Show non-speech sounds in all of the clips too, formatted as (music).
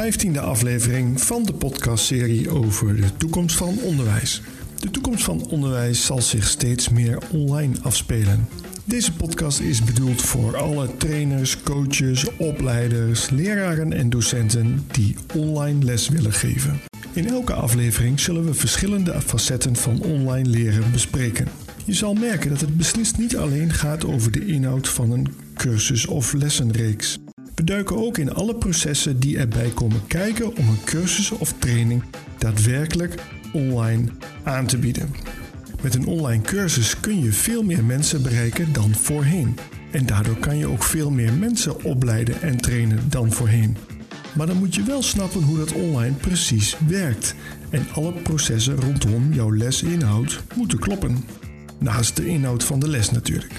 vijftiende aflevering van de podcastserie over de toekomst van onderwijs. De toekomst van onderwijs zal zich steeds meer online afspelen. Deze podcast is bedoeld voor alle trainers, coaches, opleiders, leraren en docenten die online les willen geven. In elke aflevering zullen we verschillende facetten van online leren bespreken. Je zal merken dat het beslist niet alleen gaat over de inhoud van een cursus of lessenreeks. We duiken ook in alle processen die erbij komen kijken om een cursus of training daadwerkelijk online aan te bieden. Met een online cursus kun je veel meer mensen bereiken dan voorheen. En daardoor kan je ook veel meer mensen opleiden en trainen dan voorheen. Maar dan moet je wel snappen hoe dat online precies werkt. En alle processen rondom jouw lesinhoud moeten kloppen. Naast de inhoud van de les natuurlijk.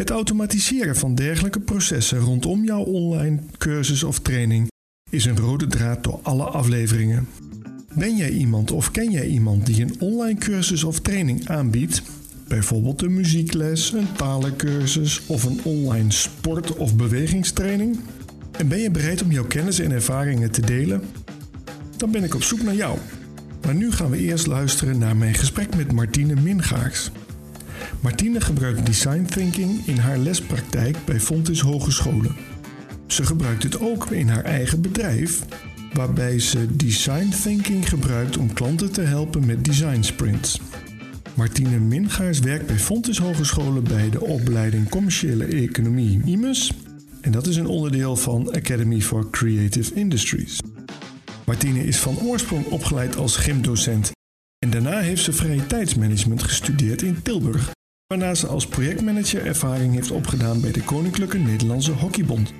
Het automatiseren van dergelijke processen rondom jouw online cursus of training is een rode draad door alle afleveringen. Ben jij iemand of ken jij iemand die een online cursus of training aanbiedt? Bijvoorbeeld een muziekles, een talencursus of een online sport- of bewegingstraining? En ben je bereid om jouw kennis en ervaringen te delen? Dan ben ik op zoek naar jou. Maar nu gaan we eerst luisteren naar mijn gesprek met Martine Mingaars. Martine gebruikt design thinking in haar lespraktijk bij Fontis Hogescholen. Ze gebruikt het ook in haar eigen bedrijf, waarbij ze design thinking gebruikt om klanten te helpen met design sprints. Martine Mingaars werkt bij Fontis Hogescholen bij de opleiding Commerciële Economie IMES en dat is een onderdeel van Academy for Creative Industries. Martine is van oorsprong opgeleid als gymdocent en daarna heeft ze vrije tijdsmanagement gestudeerd in Tilburg, waarna ze als projectmanager ervaring heeft opgedaan bij de Koninklijke Nederlandse Hockeybond.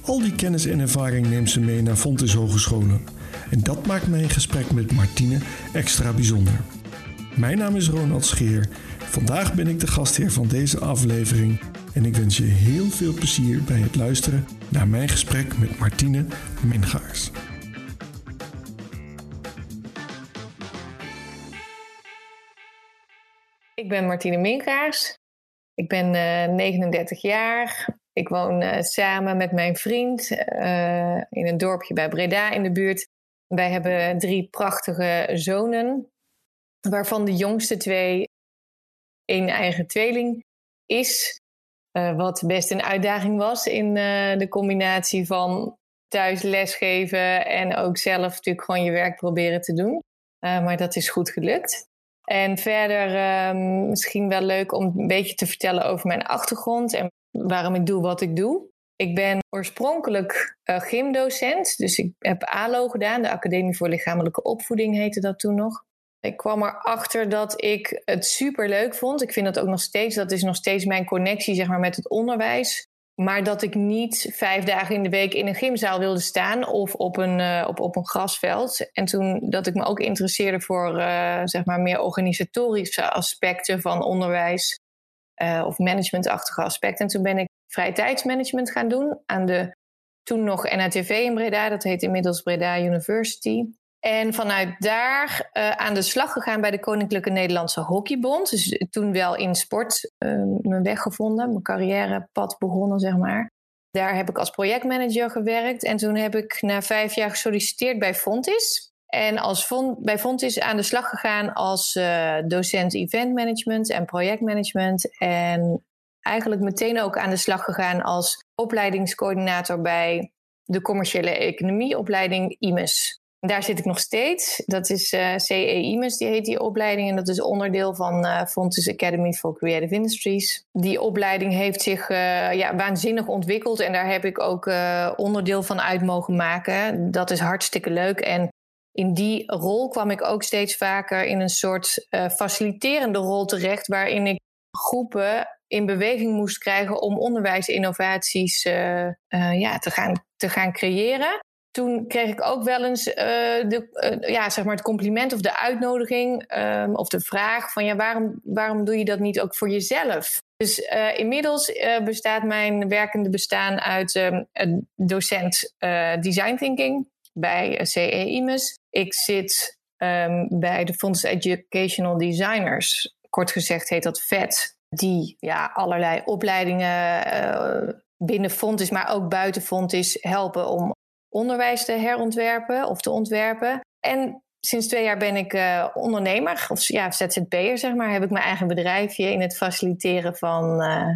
Al die kennis en ervaring neemt ze mee naar Fontes Hogescholen. En dat maakt mijn gesprek met Martine extra bijzonder. Mijn naam is Ronald Scheer. Vandaag ben ik de gastheer van deze aflevering en ik wens je heel veel plezier bij het luisteren naar mijn gesprek met Martine Mingaars. Ik ben Martine Mingaars. Ik ben uh, 39 jaar. Ik woon uh, samen met mijn vriend uh, in een dorpje bij Breda in de buurt. Wij hebben drie prachtige zonen, waarvan de jongste twee een eigen tweeling is. Wat best een uitdaging was in de combinatie van thuis lesgeven en ook zelf natuurlijk gewoon je werk proberen te doen. maar dat is goed gelukt. En verder um, misschien wel leuk om een beetje te vertellen over mijn achtergrond en waarom ik doe wat ik doe. Ik ben oorspronkelijk uh, gymdocent, dus ik heb ALO gedaan, de Academie voor Lichamelijke Opvoeding heette dat toen nog. Ik kwam erachter dat ik het super leuk vond. Ik vind dat ook nog steeds, dat is nog steeds mijn connectie zeg maar, met het onderwijs. Maar dat ik niet vijf dagen in de week in een gymzaal wilde staan of op een, uh, op, op een grasveld. En toen dat ik me ook interesseerde voor uh, zeg maar meer organisatorische aspecten van onderwijs uh, of managementachtige aspecten. En toen ben ik vrije tijdsmanagement gaan doen aan de toen nog NATV in Breda. Dat heet inmiddels Breda University. En vanuit daar uh, aan de slag gegaan bij de Koninklijke Nederlandse Hockeybond. Dus toen wel in sport uh, mijn weg gevonden, mijn carrièrepad begonnen, zeg maar. Daar heb ik als projectmanager gewerkt. En toen heb ik na vijf jaar gesolliciteerd bij Fontis. En als bij Fontis aan de slag gegaan als uh, docent event management en projectmanagement. En eigenlijk meteen ook aan de slag gegaan als opleidingscoördinator bij de commerciële economieopleiding IMES. Daar zit ik nog steeds. Dat is uh, CE IMES, die heet die opleiding. En dat is onderdeel van uh, Academy for Creative Industries. Die opleiding heeft zich uh, ja, waanzinnig ontwikkeld. En daar heb ik ook onderdeel van uit mogen maken. Dat is hartstikke leuk. En in die rol kwam ik ook steeds vaker in een soort faciliterende rol terecht. Waarin ik groepen in beweging moest krijgen om onderwijsinnovaties ja, te, gaan, te gaan creëren toen kreeg ik ook wel eens uh, de, uh, ja, zeg maar het compliment of de uitnodiging um, of de vraag van ja, waarom, waarom doe je dat niet ook voor jezelf? Dus uh, inmiddels bestaat mijn werkende bestaan uit um, een docent design thinking bij CE IMES. Ik zit um, bij de Fonds Educational Designers. Kort gezegd heet dat VET. Die ja, allerlei opleidingen binnen Fontis, maar ook buiten Fontis helpen om onderwijs te herontwerpen of te ontwerpen. En sinds twee jaar ben ik uh, ondernemer, of ja, ZZP'er zeg maar. Heb ik mijn eigen bedrijfje in het faciliteren van uh,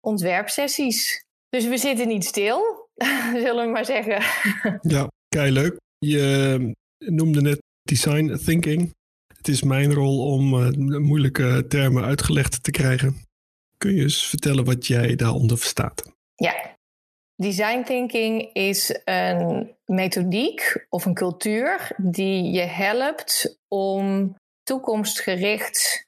ontwerpsessies. Dus we zitten niet stil, (laughs) zullen we maar zeggen. (laughs) ja, kei leuk. Je noemde net design thinking. Het is mijn rol om uh, moeilijke termen uitgelegd te krijgen. Kun je eens vertellen wat jij daaronder verstaat? Ja, design thinking is een methodiek of een cultuur die je helpt om toekomstgericht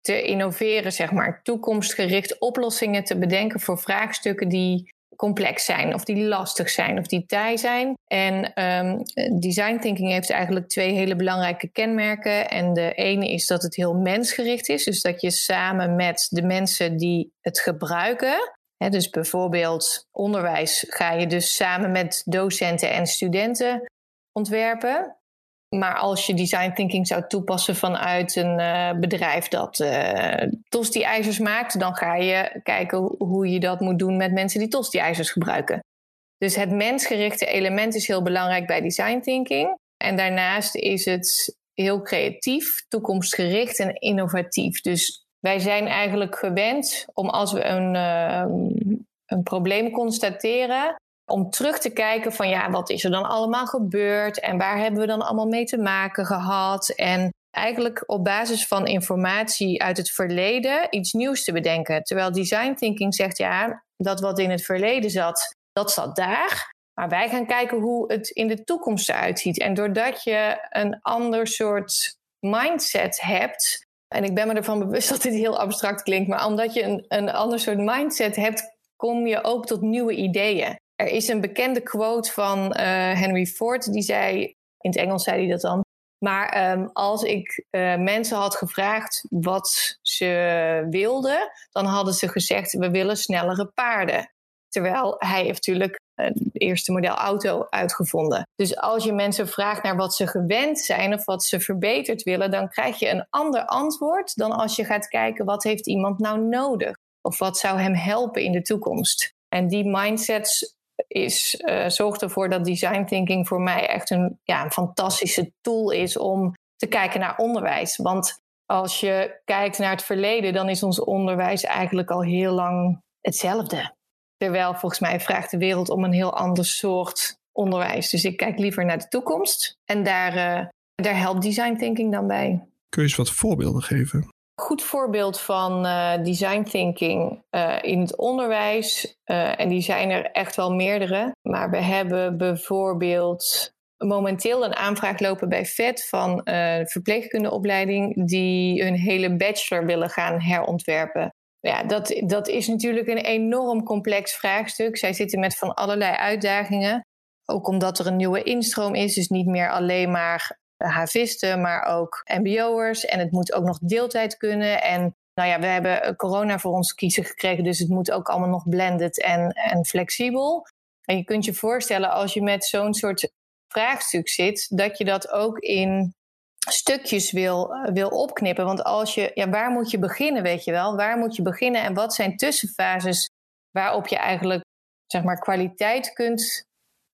te innoveren, zeg maar. Toekomstgericht oplossingen te bedenken voor vraagstukken die complex zijn, of die lastig zijn, of die taai zijn. En um, design thinking heeft eigenlijk twee hele belangrijke kenmerken. En de ene is dat het heel mensgericht is, dus dat je samen met de mensen die het gebruiken, dus bijvoorbeeld onderwijs, ga je dus samen met docenten en studenten ontwerpen. Maar als je design thinking zou toepassen vanuit een uh, bedrijf dat uh, tosti-ijzers maakt, dan ga je kijken hoe je dat moet doen met mensen die tosti-ijzers gebruiken. Dus het mensgerichte element is heel belangrijk bij design thinking. En daarnaast is het heel creatief, toekomstgericht en innovatief. Dus wij zijn eigenlijk gewend om als we een, uh, een probleem constateren, om terug te kijken van ja, wat is er dan allemaal gebeurd en waar hebben we dan allemaal mee te maken gehad. En eigenlijk op basis van informatie uit het verleden iets nieuws te bedenken. Terwijl design thinking zegt ja, dat wat in het verleden zat, dat zat daar. Maar wij gaan kijken hoe het in de toekomst eruit ziet. En doordat je een ander soort mindset hebt. En ik ben me ervan bewust dat dit heel abstract klinkt, maar omdat je een, een ander soort mindset hebt, kom je ook tot nieuwe ideeën. Er is een bekende quote van uh, Henry Ford, die zei, in het Engels zei hij dat dan. Maar um, als ik uh, mensen had gevraagd wat ze wilden, dan hadden ze gezegd: we willen snellere paarden. Terwijl hij heeft natuurlijk het eerste model auto uitgevonden. Dus als je mensen vraagt naar wat ze gewend zijn of wat ze verbeterd willen, dan krijg je een ander antwoord dan als je gaat kijken wat heeft iemand nou nodig of wat zou hem helpen in de toekomst. En die mindsets is, uh, zorgt ervoor dat design thinking voor mij echt een, ja, een fantastische tool is om te kijken naar onderwijs. Want als je kijkt naar het verleden, dan is ons onderwijs eigenlijk al heel lang hetzelfde. Terwijl volgens mij vraagt de wereld om een heel ander soort onderwijs. Dus ik kijk liever naar de toekomst. En daar, uh, daar helpt design thinking dan bij. Kun je eens wat voorbeelden geven? goed voorbeeld van uh, design thinking uh, in het onderwijs. Uh, en die zijn er echt wel meerdere. Maar we hebben bijvoorbeeld momenteel een aanvraag lopen bij VET van een verpleegkundeopleiding die hun hele bachelor willen gaan herontwerpen. Ja, dat, dat is natuurlijk een enorm complex vraagstuk. Zij zitten met van allerlei uitdagingen. Ook omdat er een nieuwe instroom is, dus niet meer alleen maar havisten, maar ook mbo'ers. En het moet ook nog deeltijd kunnen. En nou ja, we hebben corona voor ons kiezen gekregen, dus het moet ook allemaal nog blended en, en flexibel. En je kunt je voorstellen als je met zo'n soort vraagstuk zit, dat je dat ook in stukjes wil, wil opknippen. Want als je, ja, waar moet je beginnen, weet je wel? Waar moet je beginnen en wat zijn tussenfases waarop je eigenlijk, zeg maar, kwaliteit kunt,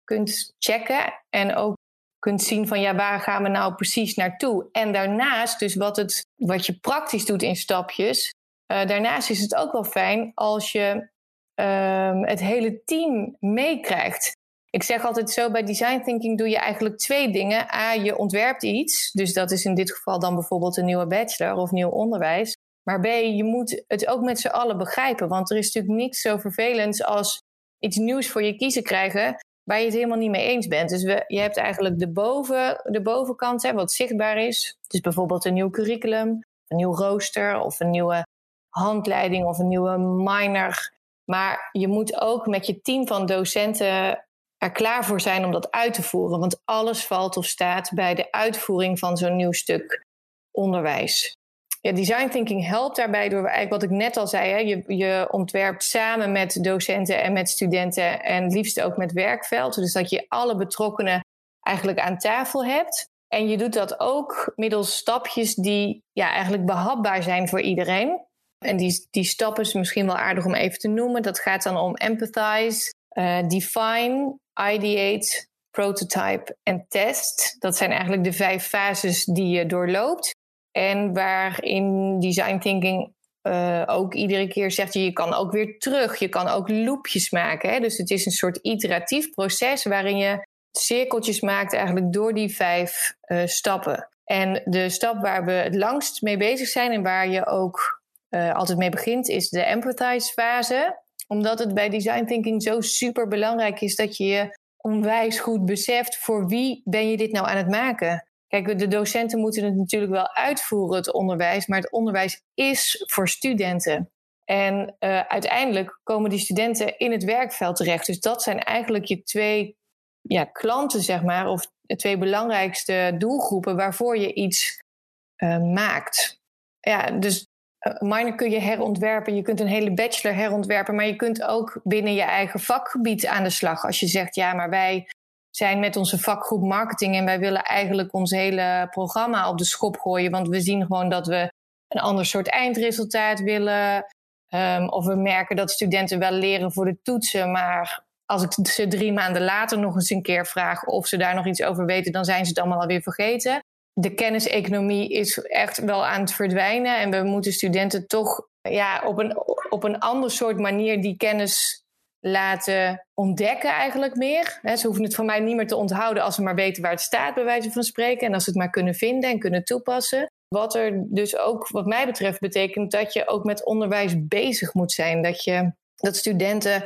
kunt checken en ook kunt zien van ja, waar gaan we nou precies naartoe? En daarnaast, dus wat, het, wat je praktisch doet in stapjes, uh, daarnaast is het ook wel fijn als je uh, het hele team meekrijgt. Ik zeg altijd zo, bij design thinking doe je eigenlijk twee dingen. A, je ontwerpt iets, dus dat is in dit geval dan bijvoorbeeld een nieuwe bachelor of nieuw onderwijs. Maar B, je moet het ook met z'n allen begrijpen, want er is natuurlijk niks zo vervelends als iets nieuws voor je kiezen krijgen waar je het helemaal niet mee eens bent. Dus we, je hebt eigenlijk de, boven, de bovenkant, hè, wat zichtbaar is. Dus bijvoorbeeld een nieuw curriculum, een nieuw rooster of een nieuwe handleiding of een nieuwe minor. Maar je moet ook met je team van docenten er klaar voor zijn om dat uit te voeren. Want alles valt of staat bij de uitvoering van zo'n nieuw stuk onderwijs ja, design thinking helpt daarbij door eigenlijk wat ik net al zei. Hè, je, je ontwerpt samen met docenten en met studenten en liefst ook met werkveld. Dus dat je alle betrokkenen eigenlijk aan tafel hebt. En je doet dat ook middels stapjes die ja, eigenlijk behapbaar zijn voor iedereen. En die, die stappen is misschien wel aardig om even te noemen. Dat gaat dan om empathize, define, ideate, prototype en test. Dat zijn eigenlijk de vijf fases die je doorloopt. En waarin design thinking uh, ook iedere keer zegt je, je kan ook weer terug. Je kan ook loopjes maken. Hè? Dus het is een soort iteratief proces waarin je cirkeltjes maakt eigenlijk door die vijf uh, stappen. En de stap waar we het langst mee bezig zijn en waar je ook altijd mee begint, is de empathize fase. Omdat het bij design thinking zo super belangrijk is dat je je onwijs goed beseft voor wie ben je dit nou aan het maken. Kijk, de docenten moeten het natuurlijk wel uitvoeren, het onderwijs, maar het onderwijs is voor studenten. En uh, uiteindelijk komen die studenten in het werkveld terecht. Dus dat zijn eigenlijk je twee ja, klanten, zeg maar, of de twee belangrijkste doelgroepen waarvoor je iets uh, maakt. Ja, dus minor kun je herontwerpen, je kunt een hele bachelor herontwerpen, maar je kunt ook binnen je eigen vakgebied aan de slag. Als je zegt, ja, maar wij zijn met onze vakgroep marketing en wij willen eigenlijk ons hele programma op de schop gooien, want we zien gewoon dat we een ander soort eindresultaat willen. Um, of we merken dat studenten wel leren voor de toetsen, maar als ik ze drie maanden later nog eens een keer vraag of ze daar nog iets over weten, dan zijn ze het allemaal alweer vergeten. De kenniseconomie is echt wel aan het verdwijnen en we moeten studenten toch ja, op, een, op een ander soort manier die kennis laten ontdekken eigenlijk meer. ze hoeven het van mij niet meer te onthouden als ze maar weten waar het staat, bij wijze van spreken. En als ze het maar kunnen vinden en kunnen toepassen. Wat er dus ook, wat mij betreft, betekent dat je ook met onderwijs bezig moet zijn. Dat, je, dat studenten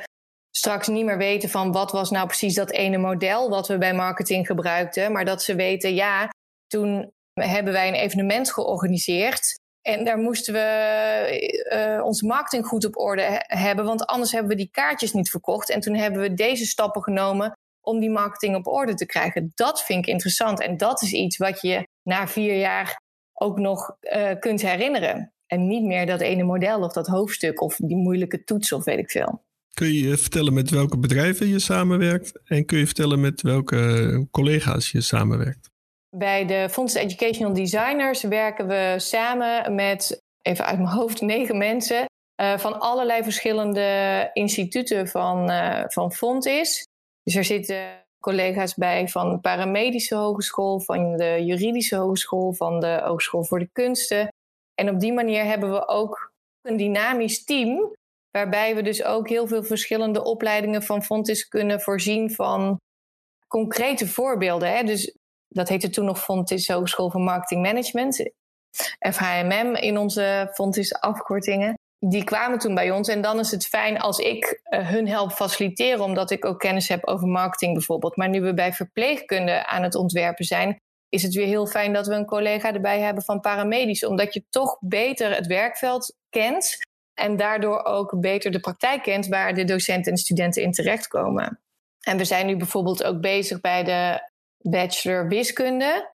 straks niet meer weten van wat was nou precies dat ene model wat we bij marketing gebruikten. Maar dat ze weten, ja, toen hebben wij een evenement georganiseerd. En daar moesten we uh, onze marketing goed op orde hebben, want anders hebben we die kaartjes niet verkocht. En toen hebben we deze stappen genomen om die marketing op orde te krijgen. Dat vind ik interessant en dat is iets wat je na vier jaar ook nog uh, kunt herinneren. En niet meer dat ene model of dat hoofdstuk of die moeilijke toets of weet ik veel. Kun je vertellen met welke bedrijven je samenwerkt en kun je vertellen met welke collega's je samenwerkt? Bij de Fonds Educational Designers werken we samen met, even uit mijn hoofd, negen mensen uh, van allerlei verschillende instituten van, uh, van Fontis. Dus er zitten collega's bij van de Paramedische Hogeschool, van de Juridische Hogeschool, van de Hogeschool voor de Kunsten. En op die manier hebben we ook een dynamisch team, waarbij we dus ook heel veel verschillende opleidingen van Fontis kunnen voorzien van concrete voorbeelden. Hè? Dus dat heette toen nog Fontis Hogeschool voor Marketing Management. FHMM in onze Fontis afkortingen. Die kwamen toen bij ons. En dan is het fijn als ik uh, hun help faciliteren, omdat ik ook kennis heb over marketing bijvoorbeeld. Maar nu we bij verpleegkunde aan het ontwerpen zijn, is het weer heel fijn dat we een collega erbij hebben van paramedisch. Omdat je toch beter het werkveld kent. En daardoor ook beter de praktijk kent waar de docenten en studenten in terechtkomen. En we zijn nu bijvoorbeeld ook bezig bij de bachelor wiskunde.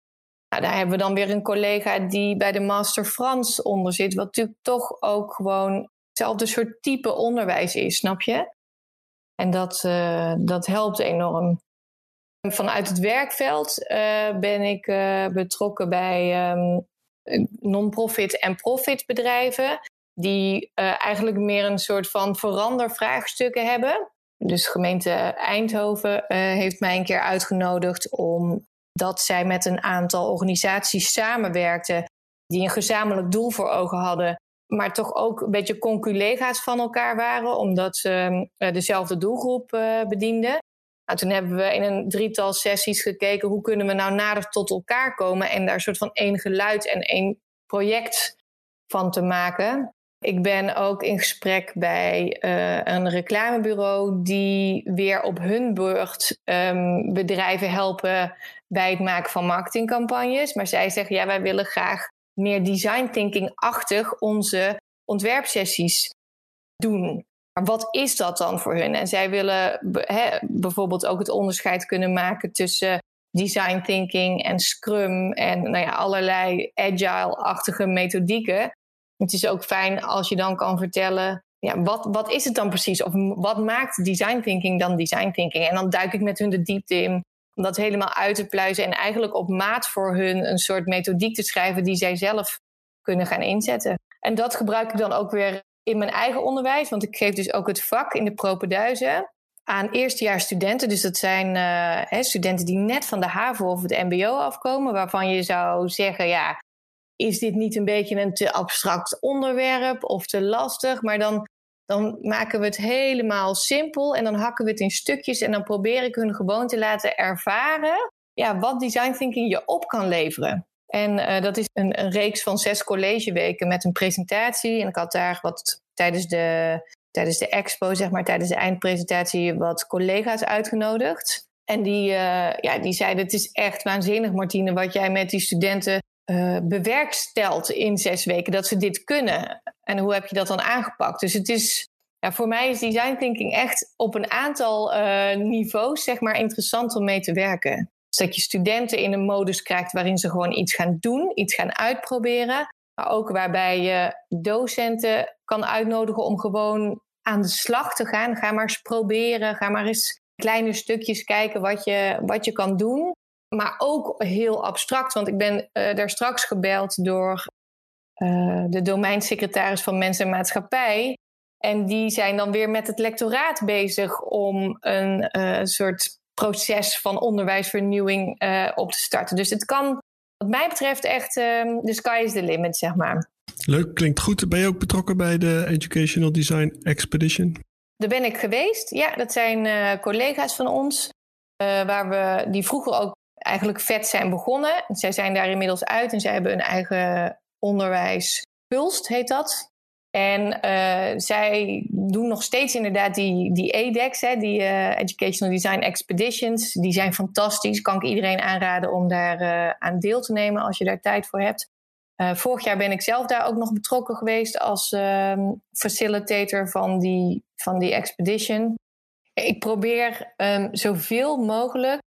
Nou, daar hebben we dan weer een collega die bij de master Frans onder zit, wat natuurlijk toch ook gewoon hetzelfde soort type onderwijs is, snap je? En dat, uh, dat helpt enorm. Vanuit het werkveld uh, ben ik uh, betrokken bij um, non-profit en profit bedrijven, die eigenlijk meer een soort van verandervraagstukken hebben. Dus gemeente Eindhoven uh, heeft mij een keer uitgenodigd omdat zij met een aantal organisaties samenwerkten die een gezamenlijk doel voor ogen hadden, maar toch ook een beetje conculega's van elkaar waren, omdat ze uh, dezelfde doelgroep uh, bedienden. Nou, toen hebben we in een drietal sessies gekeken hoe kunnen we nou nader tot elkaar komen en daar een soort van één geluid en één project van te maken. Ik ben ook in gesprek bij uh, een reclamebureau die weer op hun beurt um, bedrijven helpen bij het maken van marketingcampagnes. Maar zij zeggen ja, wij willen graag meer design thinking-achtig onze ontwerpsessies doen. Maar wat is dat dan voor hun? En zij willen bijvoorbeeld ook het onderscheid kunnen maken tussen design thinking en scrum en nou ja, allerlei agile-achtige methodieken. Het is ook fijn als je dan kan vertellen, ja, wat, wat is het dan precies? Of wat maakt design thinking dan design thinking? En dan duik ik met hun de diepte in om dat helemaal uit te pluizen en eigenlijk op maat voor hun een soort methodiek te schrijven die zij zelf kunnen gaan inzetten. En dat gebruik ik dan ook weer in mijn eigen onderwijs, want ik geef dus ook het vak in de propenduizen. aan eerstejaarsstudenten. Dus dat zijn uh, studenten die net van de HAVO of het MBO afkomen, waarvan je zou zeggen: ja, is dit niet een beetje een te abstract onderwerp of te lastig? Maar dan, dan maken we het helemaal simpel en dan hakken we het in stukjes en dan probeer ik hun gewoon te laten ervaren ja, wat design thinking je op kan leveren. En uh, dat is een, reeks van zes collegeweken met een presentatie. En ik had daar wat tijdens de, tijdens de expo, zeg maar, tijdens de eindpresentatie, wat collega's uitgenodigd. En die, uh, ja, die zeiden: Het is echt waanzinnig, Martine, wat jij met die studenten uh, bewerkstelt in zes weken. Dat ze dit kunnen. En hoe heb je dat dan aangepakt? Dus het is. Ja, voor mij is design thinking echt op een aantal niveaus zeg maar, interessant om mee te werken. Dus dat je studenten in een modus krijgt waarin ze gewoon iets gaan doen, iets gaan uitproberen. Maar ook waarbij je docenten kan uitnodigen om gewoon aan de slag te gaan. Ga maar eens proberen, ga maar eens kleine stukjes kijken wat je, wat je kan doen. Maar ook heel abstract, want ik ben uh, daar straks gebeld door uh, de domeinsecretaris van Mens en Maatschappij. En die zijn dan weer met het lectoraat bezig om een uh, soort proces van onderwijsvernieuwing op te starten. Dus het kan, wat mij betreft, echt um, the sky is the limit, zeg maar. Leuk, klinkt goed. Ben je ook betrokken bij de Educational Design Expedition? Daar ben ik geweest. Ja, dat zijn collega's van ons, uh, waar we, die vroeger ook eigenlijk vet zijn begonnen. Zij zijn daar inmiddels uit en zij hebben een eigen onderwijs. Pulst heet dat. En uh, zij doen nog steeds inderdaad die, die EDEX, hè, die uh, Educational Design Expeditions. Die zijn fantastisch. Kan ik iedereen aanraden om daar uh, aan deel te nemen als je daar tijd voor hebt. vorig jaar ben ik zelf daar ook nog betrokken geweest als ehm, facilitator van die, van die expedition. Ik probeer um, zoveel mogelijk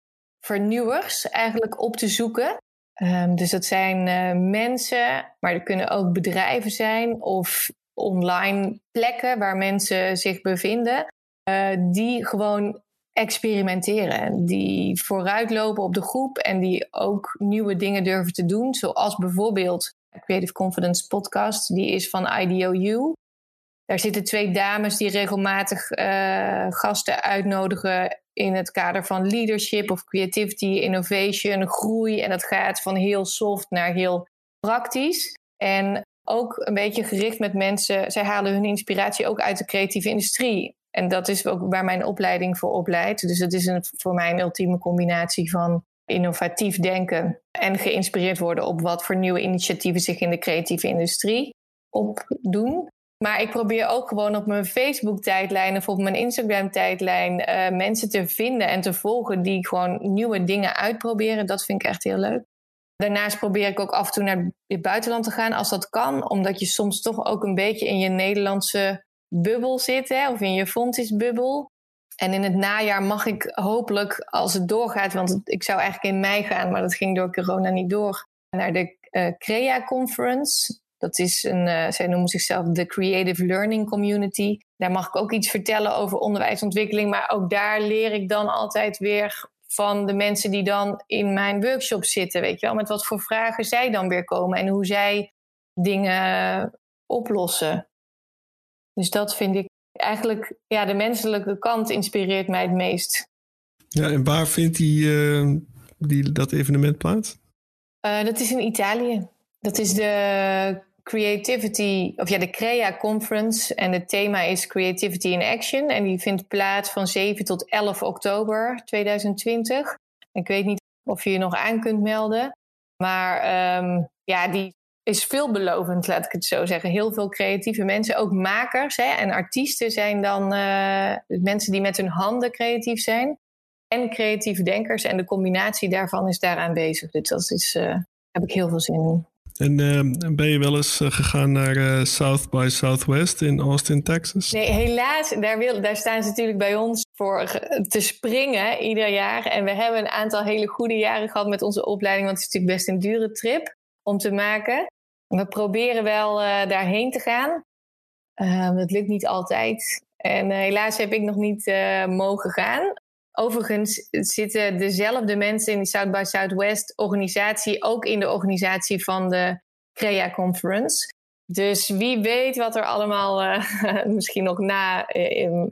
vernieuwers eigenlijk op te zoeken. Um, dus dat zijn mensen, maar er kunnen ook bedrijven zijn of online plekken waar mensen zich bevinden, uh, die gewoon experimenteren. Die vooruitlopen op de groep en die ook nieuwe dingen durven te doen. Zoals bijvoorbeeld Creative Confidence Podcast, die is van IDOU. Daar zitten twee dames die regelmatig uh, gasten uitnodigen in het kader van leadership of creativity, innovation, groei. En dat gaat van heel soft naar heel praktisch. En ook een beetje gericht met mensen. Zij halen hun inspiratie ook uit de creatieve industrie. En dat is ook waar mijn opleiding voor opleidt. Dus het is een, voor mij een ultieme combinatie van innovatief denken en geïnspireerd worden op wat voor nieuwe initiatieven zich in de creatieve industrie opdoen. Maar ik probeer ook gewoon op mijn Facebook-tijdlijn of op mijn Instagram-tijdlijn uh, mensen te vinden en te volgen die gewoon nieuwe dingen uitproberen. Dat vind ik echt heel leuk. Daarnaast probeer ik ook af en toe naar het buitenland te gaan als dat kan, omdat je soms toch ook een beetje in je Nederlandse bubbel zit, hè, of in je Fontis-bubbel. En in het najaar mag ik hopelijk, als het doorgaat, want ik zou eigenlijk in mei gaan, maar dat ging door corona niet door, naar de uh, CREA Conference. Dat is een, uh, zij noemen zichzelf de Creative Learning Community. Daar mag ik ook iets vertellen over onderwijsontwikkeling, maar ook daar leer ik dan altijd weer van de mensen die dan in mijn workshop zitten. Weet je wel, met wat voor vragen zij dan weer komen en hoe zij dingen oplossen. Dus dat vind ik eigenlijk, ja, de menselijke kant inspireert mij het meest. Ja, en waar vindt die, uh, die dat evenement plaats? Uh, dat is in Italië. Dat is de Creativity, of ja, de CREA Conference. En het thema is Creativity in Action. En die vindt plaats van 7 tot 11 oktober 2020. Ik weet niet of je je nog aan kunt melden. Maar um, ja, die is veelbelovend, laat ik het zo zeggen. Heel veel creatieve mensen, ook makers hè, en artiesten zijn dan uh, mensen die met hun handen creatief zijn. En creatieve denkers. En de combinatie daarvan is daaraan bezig. Dus dat is, uh, heb ik heel veel zin in. En uh, ben je wel eens uh, gegaan naar uh, South by Southwest in Austin, Texas? Nee, helaas. Daar, wil, daar staan ze natuurlijk bij ons voor te springen ieder jaar. En we hebben een aantal hele goede jaren gehad met onze opleiding. Want het is natuurlijk best een dure trip om te maken. We proberen wel daarheen te gaan. dat lukt niet altijd. En helaas heb ik nog niet mogen gaan. Overigens zitten dezelfde mensen in die South by Southwest organisatie ook in de organisatie van de CREA Conference. Dus wie weet wat er allemaal uh, (laughs) misschien nog na uh,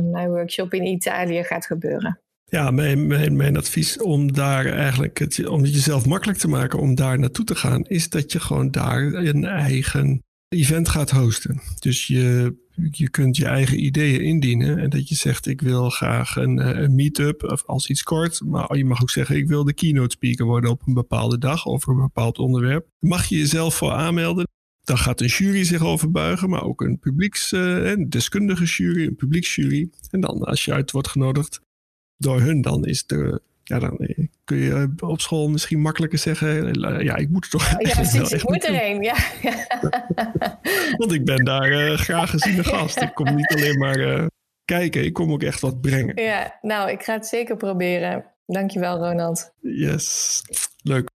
mijn workshop in Italië gaat gebeuren. Ja, mijn, mijn, mijn advies om daar eigenlijk, het, om het jezelf makkelijk te maken om daar naartoe te gaan, is dat je gewoon daar een eigen event gaat hosten. Dus je, je kunt je eigen ideeën indienen en dat je zegt ik wil graag een, eh, een meet-up of als iets kort, maar je mag ook zeggen ik wil de keynote speaker worden op een bepaalde dag over een bepaald onderwerp. Mag je jezelf voor aanmelden? Dan gaat een jury zich over buigen, maar ook een publieks, uh, deskundige jury, een publieksjury. En dan als je uit wordt genodigd, door hun, dan is de. Ja, dan eh, kun je op school misschien makkelijker zeggen: eh, Ja, ik moet er toch. Ja, (laughs) precies, ik moet erheen. Ja. (laughs) Want ik ben daar uh, graag geziene gast. Ik kom niet alleen maar uh, kijken, ik kom ook echt wat brengen. Ja, nou, ik ga het zeker proberen. Dankjewel, Ronald. Yes, leuk.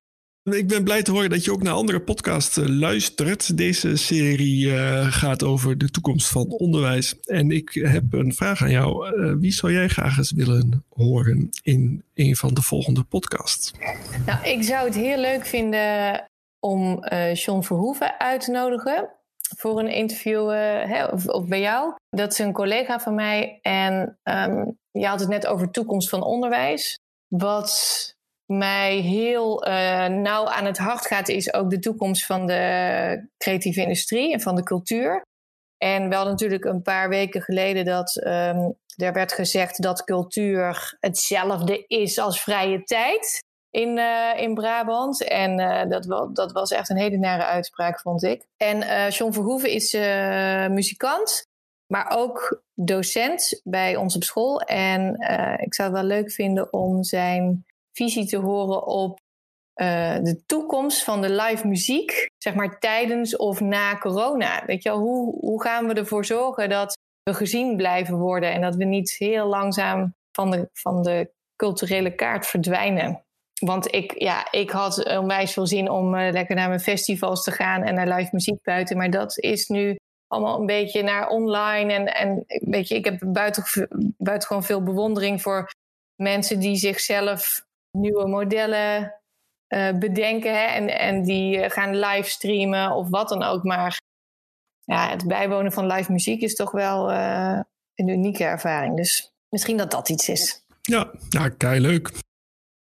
Ik ben blij te horen dat je ook naar andere podcasts eh, luistert. Deze serie uh, gaat over de toekomst van onderwijs. En ik heb een vraag aan jou. Uh, wie zou jij graag eens willen horen in een van de volgende podcasts? Nou, ik zou het heel leuk vinden om uh, John Verhoeven uit te nodigen voor een interview hè, of, bij jou. Dat is een collega van mij. En um, je had het net over toekomst van onderwijs. Wat mij heel uh, nauw aan het hart gaat, is ook de toekomst van de creatieve industrie en van de cultuur. En wel natuurlijk een paar weken geleden dat um, er werd gezegd dat cultuur hetzelfde is als vrije tijd in, uh, in Brabant. En uh, dat, dat was echt een hele nare uitspraak, vond ik. En uh, John Verhoeven is muzikant, maar ook docent bij ons op school. En ik zou het wel leuk vinden om zijn visie te horen op uh, de toekomst van de live muziek, zeg maar tijdens of na corona. Weet je wel, hoe, hoe gaan we ervoor zorgen dat we gezien blijven worden en dat we niet heel langzaam van de, van de culturele kaart verdwijnen? Want ik, ja, ik had onwijs veel zin om uh, lekker naar mijn festivals te gaan en naar live muziek buiten. Maar dat is nu allemaal een beetje naar online. En, en weet je, ik heb buiten, buitengewoon veel bewondering voor mensen die zichzelf nieuwe modellen uh, bedenken hè, en, en die uh, gaan livestreamen of wat dan ook. Maar ja, het bijwonen van live muziek is toch wel uh, een unieke ervaring. Dus misschien dat dat iets is. Ja, nou, kei leuk.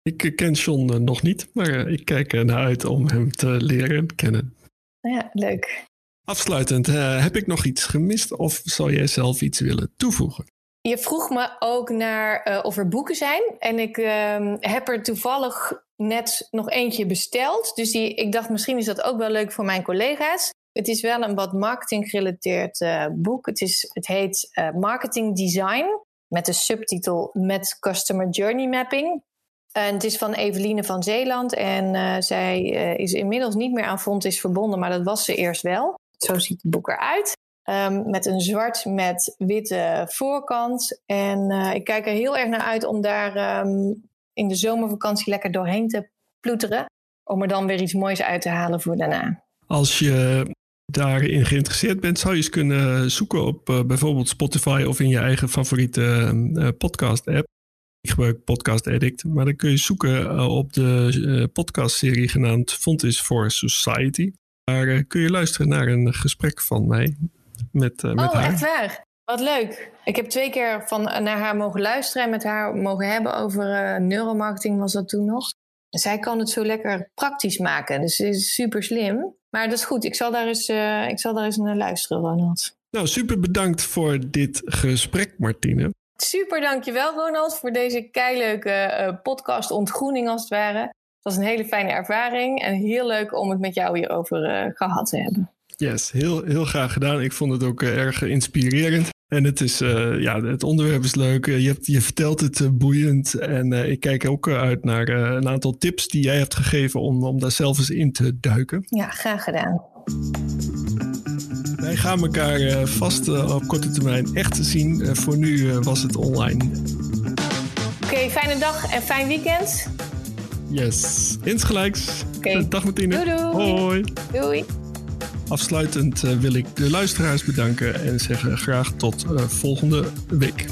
Ik ken John nog niet, maar ik kijk er naar uit om hem te leren kennen. Ja, leuk. Afsluitend, heb ik nog iets gemist of zou jij zelf iets willen toevoegen? Je vroeg me ook naar uh, of er boeken zijn. En ik uh, heb er toevallig net nog eentje besteld. Dus die, ik dacht, misschien is dat ook wel leuk voor mijn collega's. Het is wel een wat marketing gerelateerd uh, boek. Het, is, het heet uh, Marketing Design. Met de subtitel Met Customer Journey Mapping. En het is van Eveline van Zeeland. En zij is inmiddels niet meer aan Fontis verbonden. Maar dat was ze eerst wel. Zo ziet het boek eruit. Um, met een zwart met witte voorkant. En uh, ik kijk er heel erg naar uit om daar um, in de zomervakantie lekker doorheen te ploeteren. Om er dan weer iets moois uit te halen voor daarna. Als je daarin geïnteresseerd bent, zou je eens kunnen zoeken op uh, bijvoorbeeld Spotify of in je eigen favoriete uh, podcast-app. Ik gebruik Podcast Addict, maar dan kun je zoeken op de podcastserie genaamd Fontis for Society. Daar kun je luisteren naar een gesprek van mij met, uh, met oh, haar. echt waar? Wat leuk. Ik heb twee keer van, naar haar mogen luisteren en met haar mogen hebben over uh, neuromarketing was dat toen nog. Zij kan het zo lekker praktisch maken, dus ze is super slim. Maar dat is goed, ik zal daar eens, uh, ik zal daar eens naar luisteren, Ronald. Nou, super bedankt voor dit gesprek, Martine. Super, dankjewel Ronald voor deze keileuke podcast ontgroening als het ware. Het was een hele fijne ervaring en heel leuk om het met jou hierover gehad te hebben. Yes, heel, heel graag gedaan. Ik vond het ook uh, erg inspirerend. En het, is, uh, ja, het onderwerp is leuk. Uh, je, hebt, je vertelt het boeiend. En ik kijk ook uit naar een aantal tips die jij hebt gegeven om, om daar zelf eens in te duiken. Ja, graag gedaan. Wij gaan elkaar vast op korte termijn echt zien. voor nu was het online. Oké, okay, fijne dag en fijn weekend. Yes, insgelijks. Okay. Dag Martine. Doei doei. Hoi. Doei. Afsluitend wil ik de luisteraars bedanken en zeggen graag tot uh, volgende week.